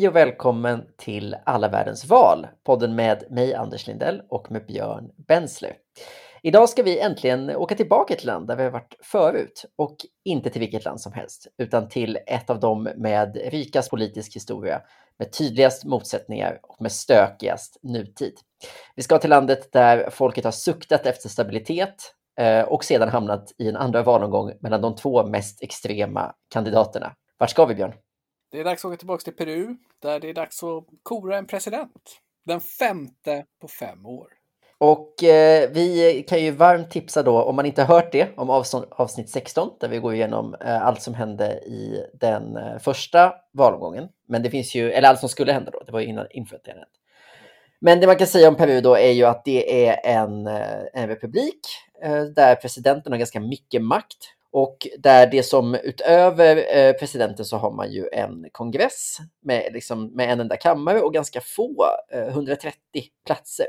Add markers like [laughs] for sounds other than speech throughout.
Hej och välkommen till Alla världens val, podden med mig Anders Lindell och med Björn Bensler. Idag ska vi äntligen åka tillbaka till land där vi har varit förut och inte till vilket land som helst, utan till ett av dem med rikast politisk historia, med tydligast motsättningar och med stökigast nutid. Vi ska till landet där folket har suktat efter stabilitet eh, och sedan hamnat i en andra valomgång mellan de två mest extrema kandidaterna. Vart ska vi, Björn? Det är dags att åka tillbaka till Peru, där det är dags att kora en president. Den femte på fem år. Och eh, vi kan ju varmt tipsa då, om man inte har hört det, om avsnitt 16 där vi går igenom eh, allt som hände i den eh, första valomgången. Men det finns ju, eller allt som skulle hända då, det var ju innan inför. Men det man kan säga om Peru då är ju att det är en, eh, en republik eh, där presidenten har ganska mycket makt och där det som utöver eh, presidenten så har man ju en kongress med, liksom, med en enda kammare och ganska få, eh, 130 platser.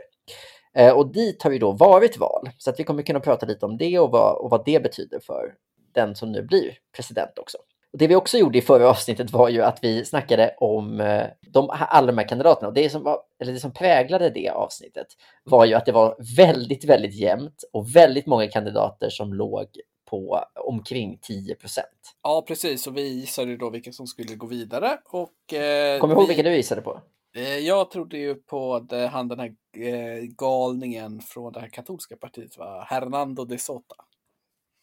Eh, och dit har ju då varit val, så att vi kommer kunna prata lite om det och vad, och vad det betyder för den som nu blir president också. Och det vi också gjorde i förra avsnittet var ju att vi snackade om de, alla de här kandidaterna. Och det som, var, eller det som präglade det avsnittet var ju att det var väldigt, väldigt jämnt och väldigt många kandidater som låg på omkring 10 procent. Ja, precis. Och vi gissade då vilka som skulle gå vidare. Och, eh, Kommer du ihåg vilka du gissade på? Eh, jag trodde ju på det, han den här eh, galningen från det här katolska partiet, va? Hernando de Sota.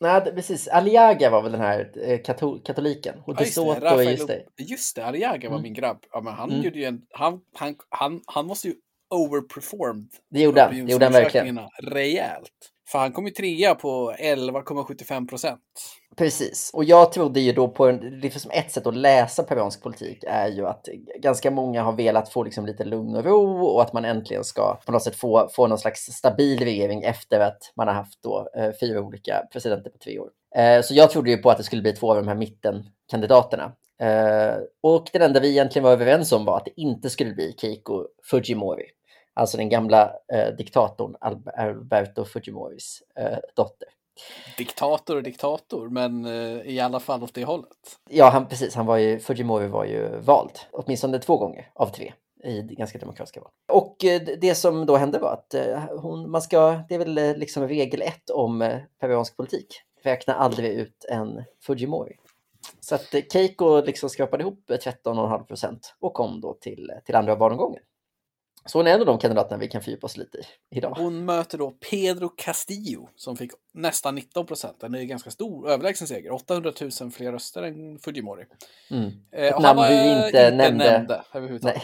Nej, precis. Aliaga var väl den här eh, katol katoliken. Och ja, just, det, Rafael, just det. Just det, Aliaga var mm. min grabb. Ja, men han, mm. gjorde ju en, han, han, han, han måste ju overperformed. Det gjorde han, det gjorde han verkligen. Rejält. För han kom ju trea på 11,75 procent. Precis, och jag trodde ju då på en, liksom ett sätt att läsa peruansk politik är ju att ganska många har velat få liksom lite lugn och ro och att man äntligen ska på något sätt få, få någon slags stabil regering efter att man har haft då eh, fyra olika presidenter på tre år. Eh, så jag trodde ju på att det skulle bli två av de här mittenkandidaterna. Eh, och det enda vi egentligen var överens om var att det inte skulle bli Keiko Fujimori alltså den gamla eh, diktatorn Alberto Fujimoris eh, dotter. Diktator och diktator, men eh, i alla fall åt det hållet. Ja, han, precis. Han var ju, Fujimori var ju vald, åtminstone två gånger av tre i ganska demokratiska val. Och eh, det som då hände var att eh, hon, man ska, det är väl eh, liksom regel ett om peruansk politik, räkna aldrig ut en Fujimori. Så att Keiko liksom skrapade ihop 13,5 procent och kom då till, till andra valomgången. Så hon är en av de kandidaterna vi kan fördjupa oss lite i idag. Hon möter då Pedro Castillo som fick nästan 19 procent. En ganska stor överlägsen seger. 800 000 fler röster än Fujimori. Mm. Eh, Ett namn vi inte, inte nämnde. nämnde överhuvudtaget.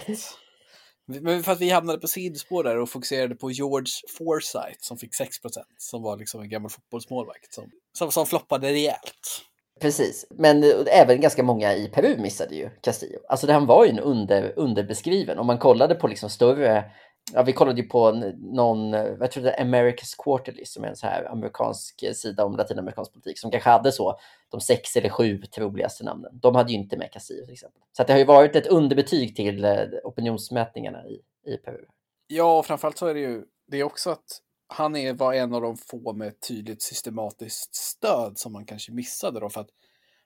Men för att vi hamnade på sidospår där och fokuserade på George Forsyth som fick 6 procent. Som var liksom en gammal fotbollsmålvakt som, som, som floppade rejält. Precis, men eh, även ganska många i Peru missade ju Castillo. Alltså han var ju en under, underbeskriven. Om man kollade på liksom större, ja vi kollade ju på någon, eh, jag tror det är America's Quarterly som är en så här amerikansk eh, sida om latinamerikansk politik som kanske hade så de sex eller sju troligaste namnen. De hade ju inte med Castillo till exempel. Så det har ju varit ett underbetyg till opinionsmätningarna i, i Peru. Ja, och framförallt så är det ju det är också att han är, var en av de få med tydligt systematiskt stöd som man kanske missade då för att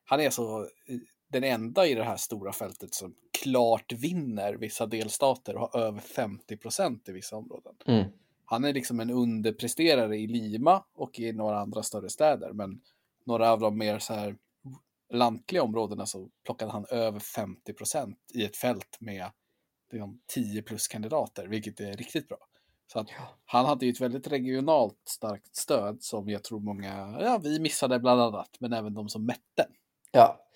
han är så den enda i det här stora fältet som klart vinner vissa delstater och har över 50 procent i vissa områden. Mm. Han är liksom en underpresterare i Lima och i några andra större städer, men några av de mer så här lantliga områdena så plockade han över 50 procent i ett fält med liksom, 10 plus kandidater, vilket är riktigt bra. Så att han hade ju ett väldigt regionalt starkt stöd som jag tror många, ja vi missade bland annat, men även de som mätte. Ja,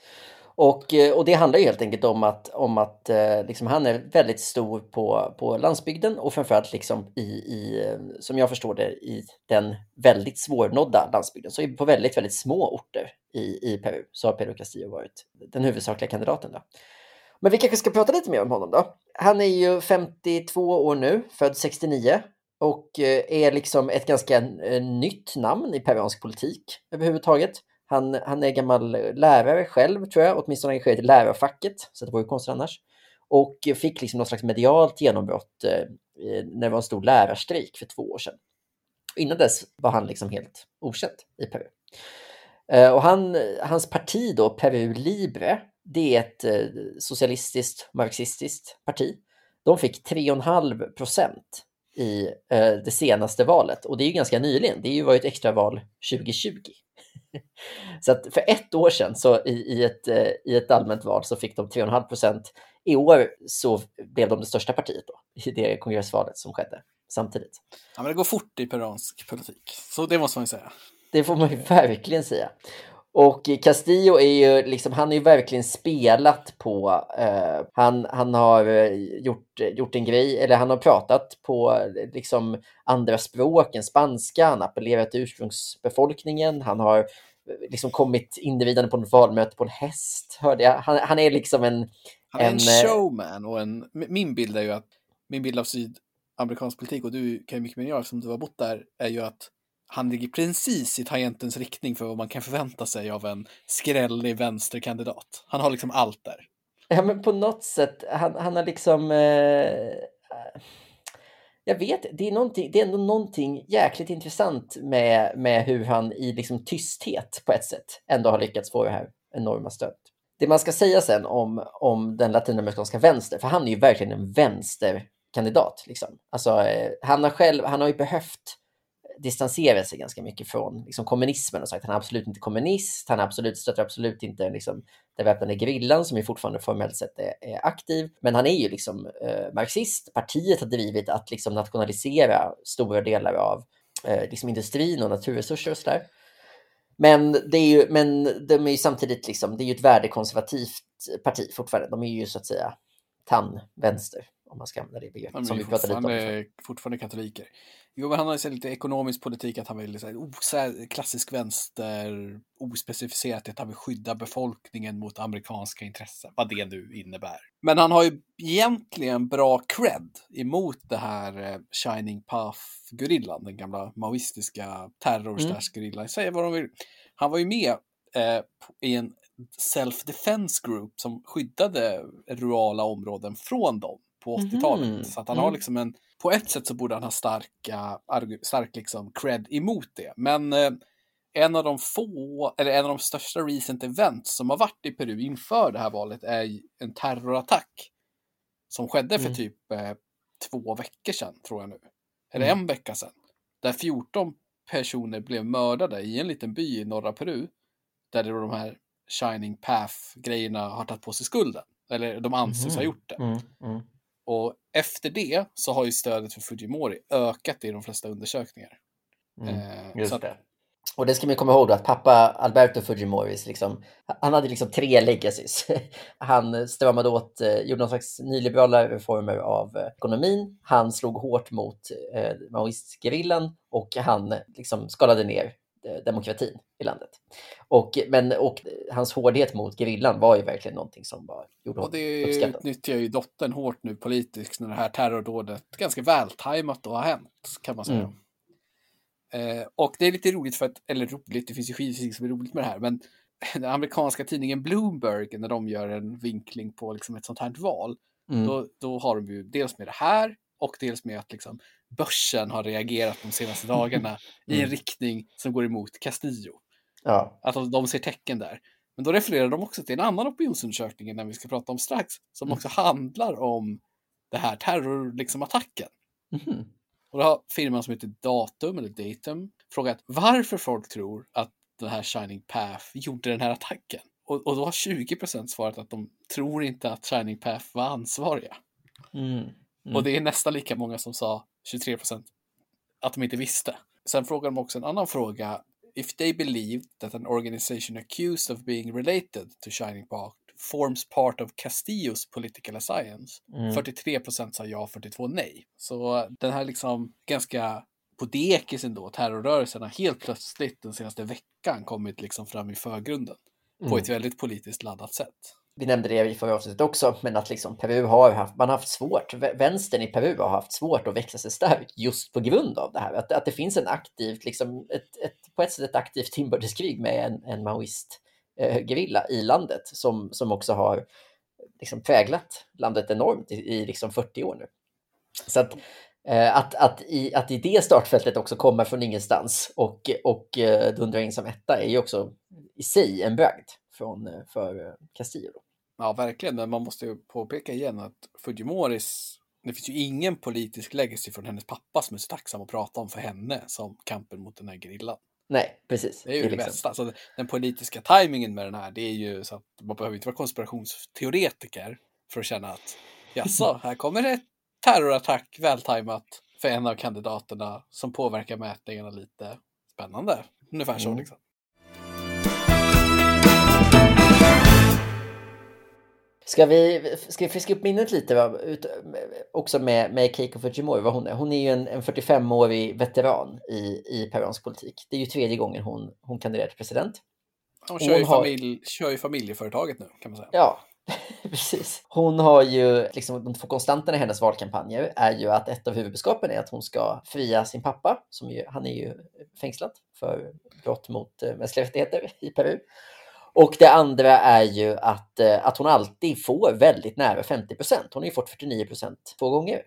och, eh, och det handlar ju helt enkelt om att, om att eh, liksom, han är väldigt stor på, på landsbygden och framförallt liksom i, i, som jag förstår det, i den väldigt svårnådda landsbygden. Så på väldigt, väldigt små orter i, i Peru så har Pedro Castillo varit den huvudsakliga kandidaten. Då. Men vi kanske ska prata lite mer om honom då. Han är ju 52 år nu, född 69 och eh, är liksom ett ganska eh, nytt namn i peruansk politik överhuvudtaget. Han, han är gammal lärare själv tror jag, åtminstone engagerad i lärarfacket, så det var ju konstigt annars. Och fick liksom något slags medialt genombrott eh, eh, när det var en stor lärarstrejk för två år sedan. Innan dess var han liksom helt okänd i Peru. Och han, hans parti då, Peru Libre, det är ett eh, socialistiskt, marxistiskt parti. De fick 3,5 procent i eh, det senaste valet och det är ju ganska nyligen. Det är ju varit extraval 2020. så att för ett år sedan så i, i, ett, eh, i ett allmänt val så fick de 3,5 procent. I år så blev de det största partiet då, i det kongressvalet som skedde samtidigt. Ja, men det går fort i peruansk politik, så det måste man ju säga. Det får man ju [laughs] verkligen säga. Och Castillo är ju liksom, han har ju verkligen spelat på, eh, han, han har eh, gjort, gjort en grej, eller han har pratat på liksom andra språk än spanska, han har appellerat till ursprungsbefolkningen, han har liksom kommit inridande på ett valmöte på en häst, hörde jag. Han, han är liksom en... Han är en, en eh, showman och en, min bild är ju att, min bild av sydamerikansk politik, och du kan ju mycket mer än jag eftersom du har bott där, är ju att han ligger precis i tangentens riktning för vad man kan förvänta sig av en skrällig vänsterkandidat. Han har liksom allt där. Ja, men på något sätt, han, han har liksom... Eh, jag vet, det är, det är ändå någonting jäkligt intressant med, med hur han i liksom tysthet på ett sätt ändå har lyckats få det här enorma stödet. Det man ska säga sen om, om den latinamerikanska vänster, för han är ju verkligen en vänsterkandidat. Liksom. Alltså, eh, han, har själv, han har ju behövt distanserat sig ganska mycket från liksom, kommunismen och sagt att han är absolut inte kommunist, han absolut, stöttar absolut inte liksom, den väpnade gerillan som ju fortfarande formellt sett är, är aktiv. Men han är ju liksom eh, marxist. Partiet har drivit att liksom, nationalisera stora delar av eh, liksom, industrin och naturresurser och sådär. Men, det är ju, men de är ju samtidigt liksom, det är ju ett värdekonservativt parti fortfarande. De är ju så att säga tandvänster om man ska använda det begreppet. Som vi pratade lite om. fortfarande katoliker. Jo, men han har ju lite ekonomisk politik, att han vill så här, klassisk vänster, ospecificerat att han vill skydda befolkningen mot amerikanska intressen, vad det nu innebär. Men han har ju egentligen bra cred emot det här eh, Shining Path-gerillan, den gamla maoistiska terror-gerillan. Mm. vad de vill. Han var ju med eh, i en self-defense group som skyddade rurala områden från dem på 80-talet. Mm. Så att han mm. har liksom en, på ett sätt så borde han ha starka, stark liksom cred emot det. Men eh, en av de få, eller en av de största recent events som har varit i Peru inför det här valet är en terrorattack. Som skedde för mm. typ eh, två veckor sedan, tror jag nu. Eller mm. en vecka sedan. Där 14 personer blev mördade i en liten by i norra Peru. Där de här Shining Path-grejerna har tagit på sig skulden. Eller de anses mm. ha gjort det. Mm. Och efter det så har ju stödet för Fujimori ökat i de flesta undersökningar. Mm, eh, just att... det. Och det ska man komma ihåg då att pappa Alberto Fujimori, liksom, han hade liksom tre legacies. [laughs] Han stramade åt, eh, gjorde någon slags nyliberala reformer av eh, ekonomin. Han slog hårt mot eh, maoistgerillan och han liksom skalade ner demokratin i landet. Och, men, och hans hårdhet mot gerillan var ju verkligen någonting som bara gjorde honom uppskattad. Och det utnyttjar ju dottern hårt nu politiskt när det här terrordådet ganska vältajmat och har hänt, kan man säga. Mm. Eh, och det är lite roligt för att, eller roligt, det finns ju skitfysik som är roligt med det här, men [laughs] den amerikanska tidningen Bloomberg, när de gör en vinkling på liksom ett sånt här val, mm. då, då har de ju dels med det här och dels med att liksom, börsen har reagerat de senaste dagarna [laughs] mm. i en riktning som går emot Castillo. Ja. Att de ser tecken där. Men då refererar de också till en annan opinionsundersökning när vi ska prata om strax, som mm. också handlar om det här terrorattacken. Liksom, mm. Och då har firman som heter Datum, eller Datum, frågat varför folk tror att den här Shining Path gjorde den här attacken. Och, och då har 20% svarat att de tror inte att Shining Path var ansvariga. Mm. Mm. Och det är nästan lika många som sa 23 procent att de inte visste. Sen frågar de också en annan fråga. If they believe that an organization accused of being related to Shining Park forms part of Castillos political alliance. Mm. 43 procent sa ja, 42 nej. Så den här liksom ganska på dekis ändå, terrorrörelsen har helt plötsligt den senaste veckan kommit liksom fram i förgrunden. Mm. På ett väldigt politiskt laddat sätt vi nämnde det i förra avsnittet också, men att liksom Peru har haft, man har haft svårt, vänstern i Peru har haft svårt att växa sig stark just på grund av det här. Att, att det finns en aktivt, liksom ett, ett, på ett sätt ett aktivt inbördeskrig med en, en maoist eh, gerilla i landet som, som också har liksom präglat landet enormt i, i liksom 40 år nu. Så att, eh, att, att, i, att i det startfältet också komma från ingenstans och, och eh, dundra in som etta är ju också i sig en bragd från, eh, för eh, Castillo. Ja, verkligen. Men man måste ju påpeka igen att Fujimoris, det finns ju ingen politisk legacy från hennes pappa som är så tacksam att prata om för henne som kampen mot den här grillan. Nej, precis. Det är ju det, det liksom... bästa. Så den politiska tajmingen med den här, det är ju så att man behöver inte vara konspirationsteoretiker för att känna att jaså, [laughs] här kommer det terrorattack vältajmat för en av kandidaterna som påverkar mätningarna lite. Spännande. Ungefär så mm. liksom. Ska vi, ska vi friska upp minnet lite va? Ut, också med, med Keiko Fujimori, vad hon är? Hon är ju en, en 45-årig veteran i, i peruansk politik. Det är ju tredje gången hon, hon kandiderar till president. Hon kör, hon ju familj, kör ju familjeföretaget nu kan man säga. Ja, [laughs] Precis. Hon har ju, liksom, de två konstanterna i hennes valkampanjer är ju att ett av huvudbudskapen är att hon ska fria sin pappa, som ju, han är ju fängslad för brott mot eh, mänskliga rättigheter i Peru. Och det andra är ju att, eh, att hon alltid får väldigt nära 50 procent. Hon har ju fått 49 procent två gånger.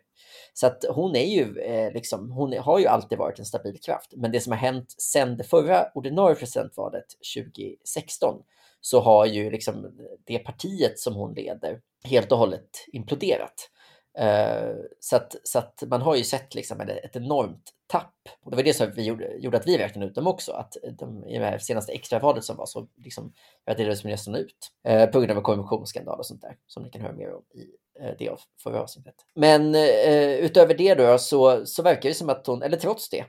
Så att hon är ju eh, liksom, hon har ju alltid varit en stabil kraft. Men det som har hänt sedan det förra ordinarie presidentvalet 2016 så har ju liksom det partiet som hon leder helt och hållet imploderat. Eh, så, att, så att man har ju sett liksom ett, ett enormt tapp. Och det var det som vi gjorde, gjorde att vi räknade ut dem också. Att de, i det här senaste extravalet som var så liksom, raderades de nästan ut. eh, på grund av en korruptionsskandal och sånt där. Som ni kan höra mer om i eh, det av förra avsnittet. Men eh, utöver det då så, så verkar det som att hon, eller trots det,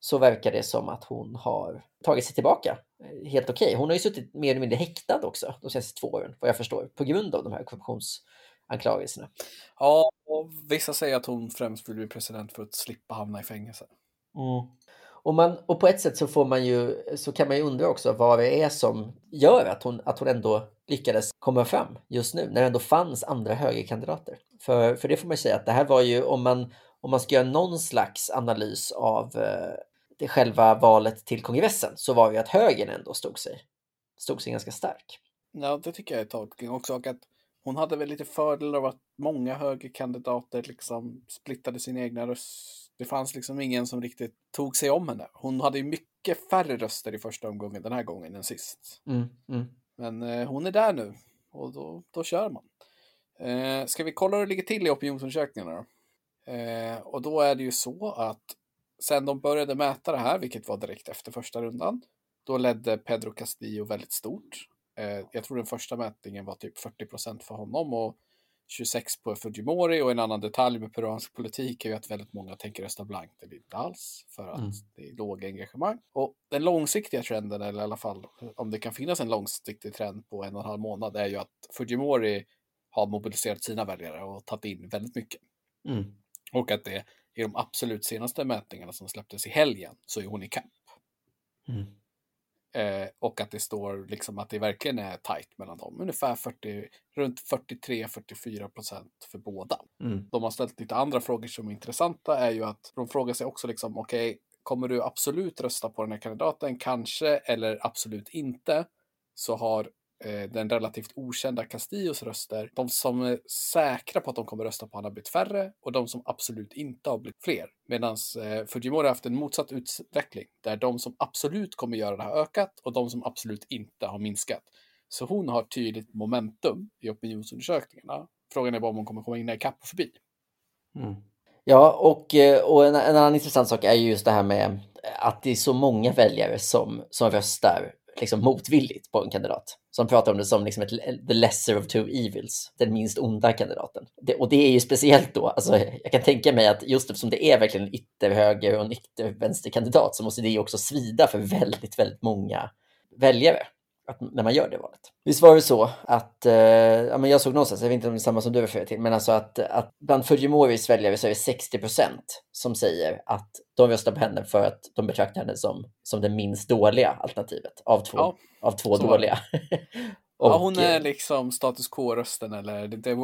så verkar det som att hon har tagit sig tillbaka eh, helt okej. Okay. Hon har ju suttit mer eller mindre häktad också de senaste två åren, vad jag förstår, på grund av de här korruptionsanklagelserna. Ja, och vissa säger att hon främst vill bli president för att slippa hamna i fängelse. Mm. Och, man, och på ett sätt så, får man ju, så kan man ju undra också vad det är som gör att hon, att hon ändå lyckades komma fram just nu, när det ändå fanns andra högerkandidater. För, för det får man säga att det här var ju, om man, om man ska göra någon slags analys av eh, det själva valet till kongressen så var det att högern ändå stod sig, stod sig ganska stark. Ja, det tycker jag är tolkning också. Och att hon hade väl lite fördel av att många högerkandidater liksom splittade sin egna röst. Det fanns liksom ingen som riktigt tog sig om henne. Hon hade ju mycket färre röster i första omgången den här gången än sist. Mm, mm. Men eh, hon är där nu och då, då kör man. Eh, ska vi kolla hur det ligger till i opinionsundersökningarna då? Eh, och då är det ju så att sen de började mäta det här, vilket var direkt efter första rundan, då ledde Pedro Castillo väldigt stort. Eh, jag tror den första mätningen var typ 40 procent för honom och 26 på Fujimori och en annan detalj med peruansk politik är ju att väldigt många tänker rösta blankt eller inte alls för att mm. det är låga engagemang. Och den långsiktiga trenden, eller i alla fall om det kan finnas en långsiktig trend på en och en halv månad, är ju att Fujimori har mobiliserat sina väljare och tagit in väldigt mycket. Mm. Och att det i de absolut senaste mätningarna som släpptes i helgen så är hon i kapp. Mm. Eh, och att det står liksom att det verkligen är tajt mellan dem. Ungefär 40, runt 43-44 procent för båda. Mm. De har ställt lite andra frågor som är intressanta är ju att de frågar sig också liksom okej, okay, kommer du absolut rösta på den här kandidaten? Kanske eller absolut inte. Så har Eh, den relativt okända Castillos röster. De som är säkra på att de kommer rösta på honom har blivit färre och de som absolut inte har blivit fler. Medan eh, Fujimori har haft en motsatt utveckling där de som absolut kommer göra det har ökat och de som absolut inte har minskat. Så hon har tydligt momentum i opinionsundersökningarna. Frågan är bara om hon kommer komma in i kapp och förbi. Mm. Ja, och, eh, och en, en, annan intressant sak är just det här med att det är så många väljare som, som röstar liksom motvilligt på en kandidat. Som pratar om det som liksom ett, the lesser of two evils, den minst onda kandidaten. Det, och det är ju speciellt då, alltså, jag kan tänka mig att just eftersom det är verkligen en ytterhöger och en yttervänsterkandidat så måste det ju också svida för väldigt, väldigt många väljare att, när man gör det valet. Visst var det så att, eh, ja, men jag såg någonstans, jag vet inte om det är samma som du refererar till, men alltså att, att bland Fujimoris väljare så är det 60 procent som säger att de röstar på henne för att de betraktar henne som, som det minst dåliga alternativet av två, ja, av två dåliga. Och, ja, hon är eh, liksom status quo-rösten eller the,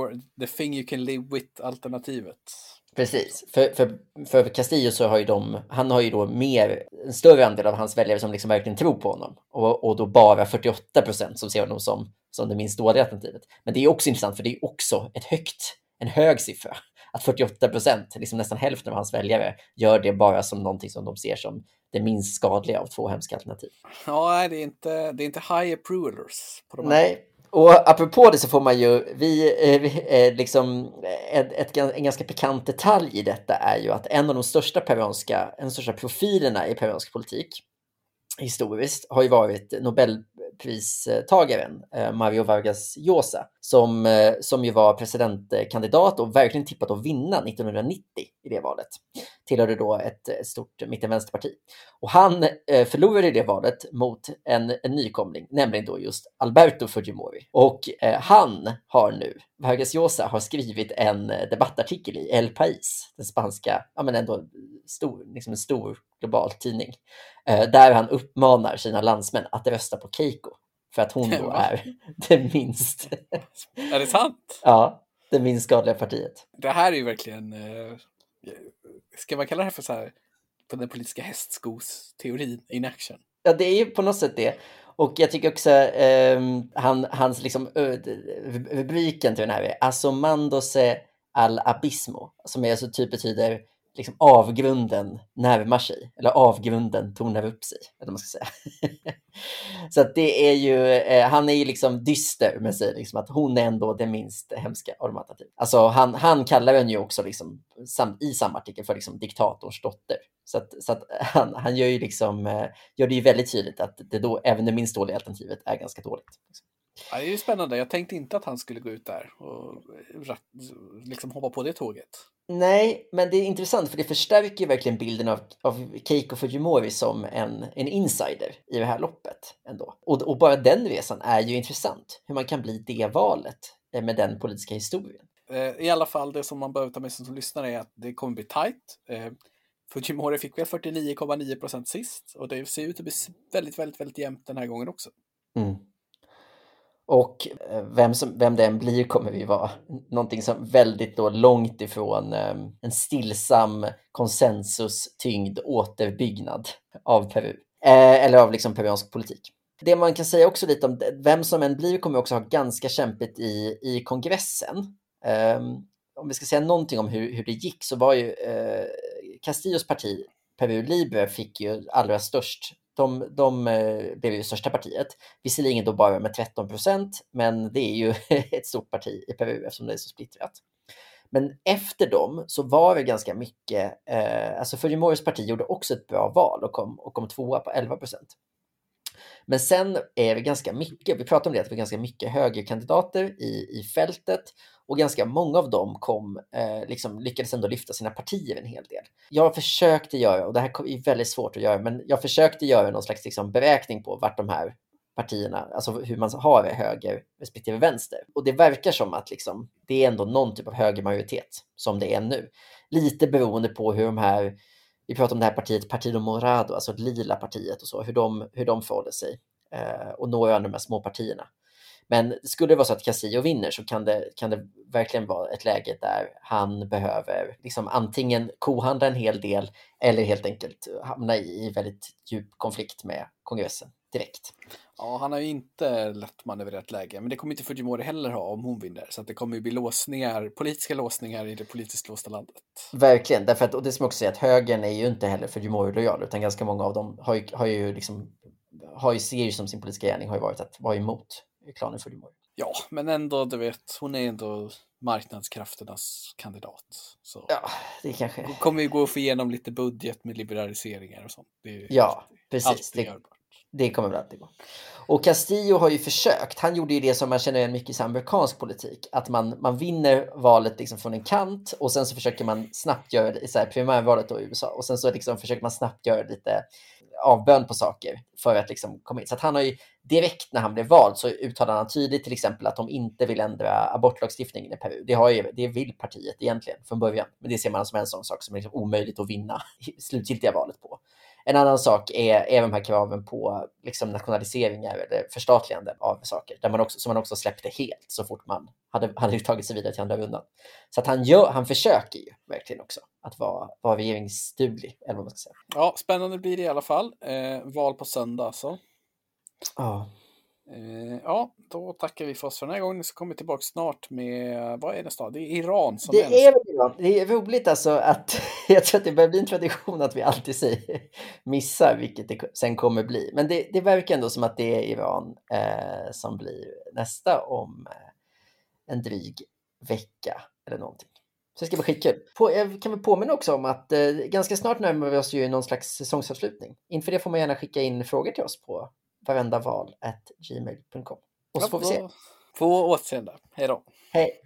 the thing you can live with-alternativet. Precis, för, för, för Castillo så har ju de, han har ju då mer, en större andel av hans väljare som liksom verkligen tror på honom och, och då bara 48 procent som ser honom som, som det minst dåliga alternativet. Men det är också intressant för det är också ett högt, en hög siffra. Att 48 procent, liksom nästan hälften av hans väljare, gör det bara som någonting som de ser som det minst skadliga av två hemska alternativ. Ja, det är inte, det är inte high approvers. På de Nej, och apropå det så får man ju, vi, eh, vi eh, liksom, eh, ett, ett, en ganska pikant detalj i detta är ju att en av de största peruanska, en av de största profilerna i peruansk politik historiskt har ju varit Nobelpristagaren eh, Mario Vargas Llosa som, eh, som ju var presidentkandidat och verkligen tippat att vinna 1990 i det valet. Tillhörde då ett, stort mittenvänsterparti. Och han eh, förlorade det valet mot en, en nykomling, nämligen då just Alberto Fujimori. Och eh, han har nu, Vargas Llosa har skrivit en eh, debattartikel i El País, den spanska, ja men ändå stor, liksom en stor global tidning, eh, där han uppmanar sina landsmän att rösta på Keiko för att hon [laughs] då är det minst... Är det sant? [laughs] ja, det minst skadliga partiet. Det här är ju verkligen... Eh, ska man kalla det här för så här, på den politiska hästskosteorin in action? Ja, det är ju på något sätt det. Och jag tycker också eh, han, hans liksom, rubriken till den här är Asomandose al abismo, som är alltså typ betyder liksom avgrunden närmar sig, eller avgrunden tornar upp sig, eller man ska säga. [laughs] så att det är ju, eh, han är ju liksom dyster med sig, liksom att hon är ändå det minst hemska av de. Typ. Alltså han, han kallar henne ju också liksom, sam, i samma artikel för liksom diktatorns dotter. Så att, så att han, han gör ju liksom, eh, gör det ju väldigt tydligt att det då, även det minst dåliga alternativet är ganska dåligt. Liksom. Ja, det är ju spännande. Jag tänkte inte att han skulle gå ut där och liksom hoppa på det tåget. Nej, men det är intressant för det förstärker verkligen bilden av, av Keiko Fujimori som en, en insider i det här loppet. ändå. Och, och bara den resan är ju intressant, hur man kan bli det valet eh, med den politiska historien. Eh, I alla fall, det som man behöver ta med sig som lyssnare är att det kommer bli tajt. Eh, Fujimori fick väl 49,9 procent sist och det ser ut att bli väldigt, väldigt, väldigt jämnt den här gången också. Mm. Och eh, vem, som, vem det än blir kommer vi vara någonting som väldigt då långt ifrån ehm, en stillsam konsensus-tyngd återbyggnad av Peru. Eh, eller av liksom peruansk politik. Det man kan säga också lite om vem som än blir kommer också ha ganska kämpigt i, i kongressen. Um, om vi ska säga någonting om hur, hur det gick så var ju eh, Castillos parti Peru Libre fick ju allra störst de, de eh, blev ju största partiet, visserligen då bara med 13 procent, men det är ju [laughs] ett stort parti i Peru eftersom det är så splittrat. Men efter dem så var det ganska mycket, eh, alltså Fujimoris parti gjorde också ett bra val och kom, och kom tvåa på 11 procent. Men sen är det ganska mycket, vi pratade om det, att det var ganska mycket högerkandidater i, i fältet och ganska många av dem kom, eh, liksom, lyckades ändå lyfta sina partier en hel del. Jag försökte göra, och det här är väldigt svårt att göra, men jag försökte göra någon slags liksom, beräkning på vart de här partierna, alltså hur man har det höger respektive vänster. Och det verkar som att liksom, det är ändå någon typ av högermajoritet som det är nu. Lite beroende på hur de här, vi pratar om det här partiet Partido Morado, alltså lila partiet och så, hur de, hur de förhåller sig. Eh, och några av de här små partierna. Men skulle det vara så att Casillo vinner så kan det, kan det verkligen vara ett läge där han behöver liksom antingen kohandla en hel del eller helt enkelt hamna i väldigt djup konflikt med kongressen direkt. Ja, han har ju inte lätt manövrerat läge, men det kommer inte Fujimori heller ha om hon vinner. Så att det kommer ju bli låsningar, politiska låsningar i det politiskt låsta landet. Verkligen, därför att, och det som också är att högern är ju inte heller Fujimori-lojal, utan ganska många av dem har ju, har ju liksom, har ju, ser ju som sin politiska gärning har ju varit att vara emot klanen Fujimori. Ja, men ändå, du vet, hon är ändå marknadskrafternas kandidat. Så. Ja, det kanske... Hon kommer ju gå och få igenom lite budget med liberaliseringar och sånt. ja, precis. Det, det, kommer väl alltid gå. Och Castillo har ju försökt. Han gjorde ju det som man känner igen mycket i amerikansk politik. Att man, man vinner valet liksom från en kant och sen så försöker man snabbt göra det, i primärvalet då i USA. Och sen så liksom försöker man snabbt göra lite avbön på saker för att liksom komma in. Så att han har ju direkt när han blev vald så uttalade han tydligt till exempel att de inte vill ändra abortlagstiftningen i Peru. Det, har ju, det vill partiet egentligen från början, men det ser man alltså som en sån sak som är liksom omöjligt att vinna slutgiltiga valet på. En annan sak är, är de här kraven på liksom nationaliseringar eller förstatligande av saker, där man också, som man också släppte helt så fort man hade, hade tagit sig vidare till andra rundan. Så att han, gör, han försöker ju verkligen också att vara, vara regeringsduglig, eller vad man ska säga. Ja, spännande blir det i alla fall. Eh, val på söndag alltså. Ja. Ja, då tackar vi för oss för den här gången. Så kommer vi tillbaka snart med, vad är nästa? Det är Iran som Det är nästa. är, väl Iran. det är roligt alltså att [laughs] jag tror att det börjar bli en tradition att vi alltid säger missar, vilket det sen kommer bli. Men det, det verkar ändå som att det är Iran eh, som blir nästa om eh, en dryg vecka eller någonting. Så det ska bli skitkul. På, jag kan väl påminna också om att eh, ganska snart närmar vi oss ju någon slags säsongsavslutning. Inför det får man gärna skicka in frågor till oss på varendaval.gmail.com. Och så får vi se. På återseende. Hej då. Hej.